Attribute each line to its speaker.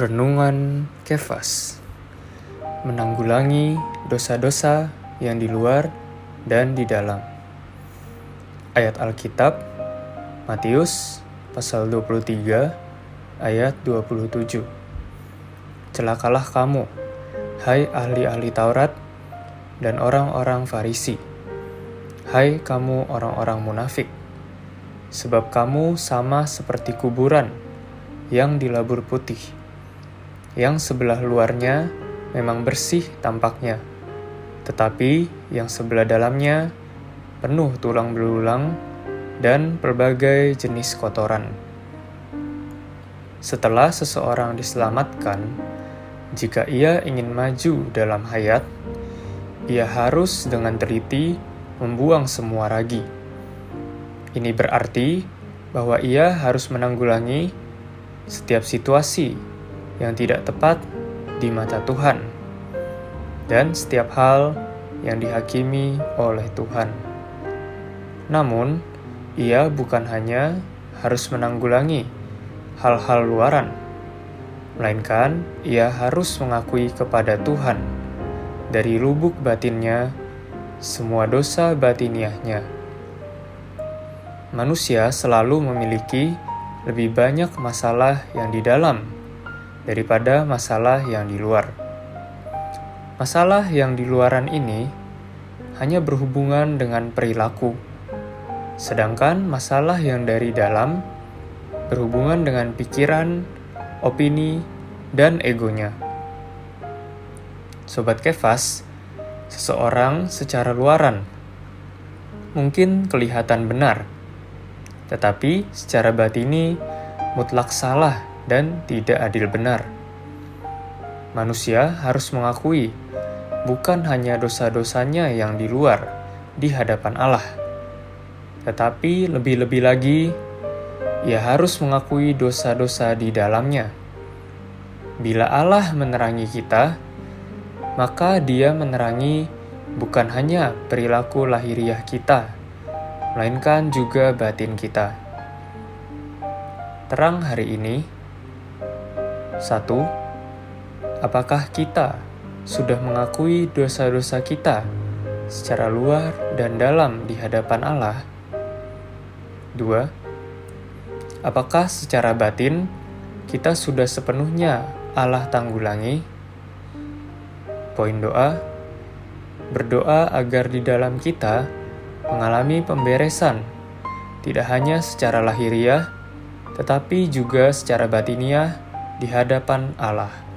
Speaker 1: Renungan Kefas. Menanggulangi dosa-dosa yang di luar dan di dalam. Ayat Alkitab Matius pasal 23 ayat 27 Celakalah kamu, hai ahli-ahli Taurat dan orang-orang Farisi. Hai kamu orang-orang munafik Sebab kamu sama seperti kuburan yang dilabur putih yang sebelah luarnya memang bersih tampaknya, tetapi yang sebelah dalamnya penuh tulang belulang dan berbagai jenis kotoran. Setelah seseorang diselamatkan, jika ia ingin maju dalam hayat, ia harus dengan teliti membuang semua ragi. Ini berarti bahwa ia harus menanggulangi setiap situasi yang tidak tepat di mata Tuhan, dan setiap hal yang dihakimi oleh Tuhan. Namun, ia bukan hanya harus menanggulangi hal-hal luaran, melainkan ia harus mengakui kepada Tuhan dari lubuk batinnya semua dosa batiniahnya. Manusia selalu memiliki lebih banyak masalah yang di dalam daripada masalah yang di luar. Masalah yang di luaran ini hanya berhubungan dengan perilaku, sedangkan masalah yang dari dalam berhubungan dengan pikiran, opini, dan egonya. Sobat Kefas, seseorang secara luaran mungkin kelihatan benar, tetapi secara batini mutlak salah dan tidak adil benar. Manusia harus mengakui bukan hanya dosa-dosanya yang di luar di hadapan Allah, tetapi lebih-lebih lagi ia harus mengakui dosa-dosa di dalamnya. Bila Allah menerangi kita, maka Dia menerangi bukan hanya perilaku lahiriah kita, melainkan juga batin kita. Terang hari ini 1. Apakah kita sudah mengakui dosa-dosa kita secara luar dan dalam di hadapan Allah? 2. Apakah secara batin kita sudah sepenuhnya Allah tanggulangi? Poin doa: berdoa agar di dalam kita mengalami pemberesan, tidak hanya secara lahiriah, tetapi juga secara batiniah di hadapan Allah.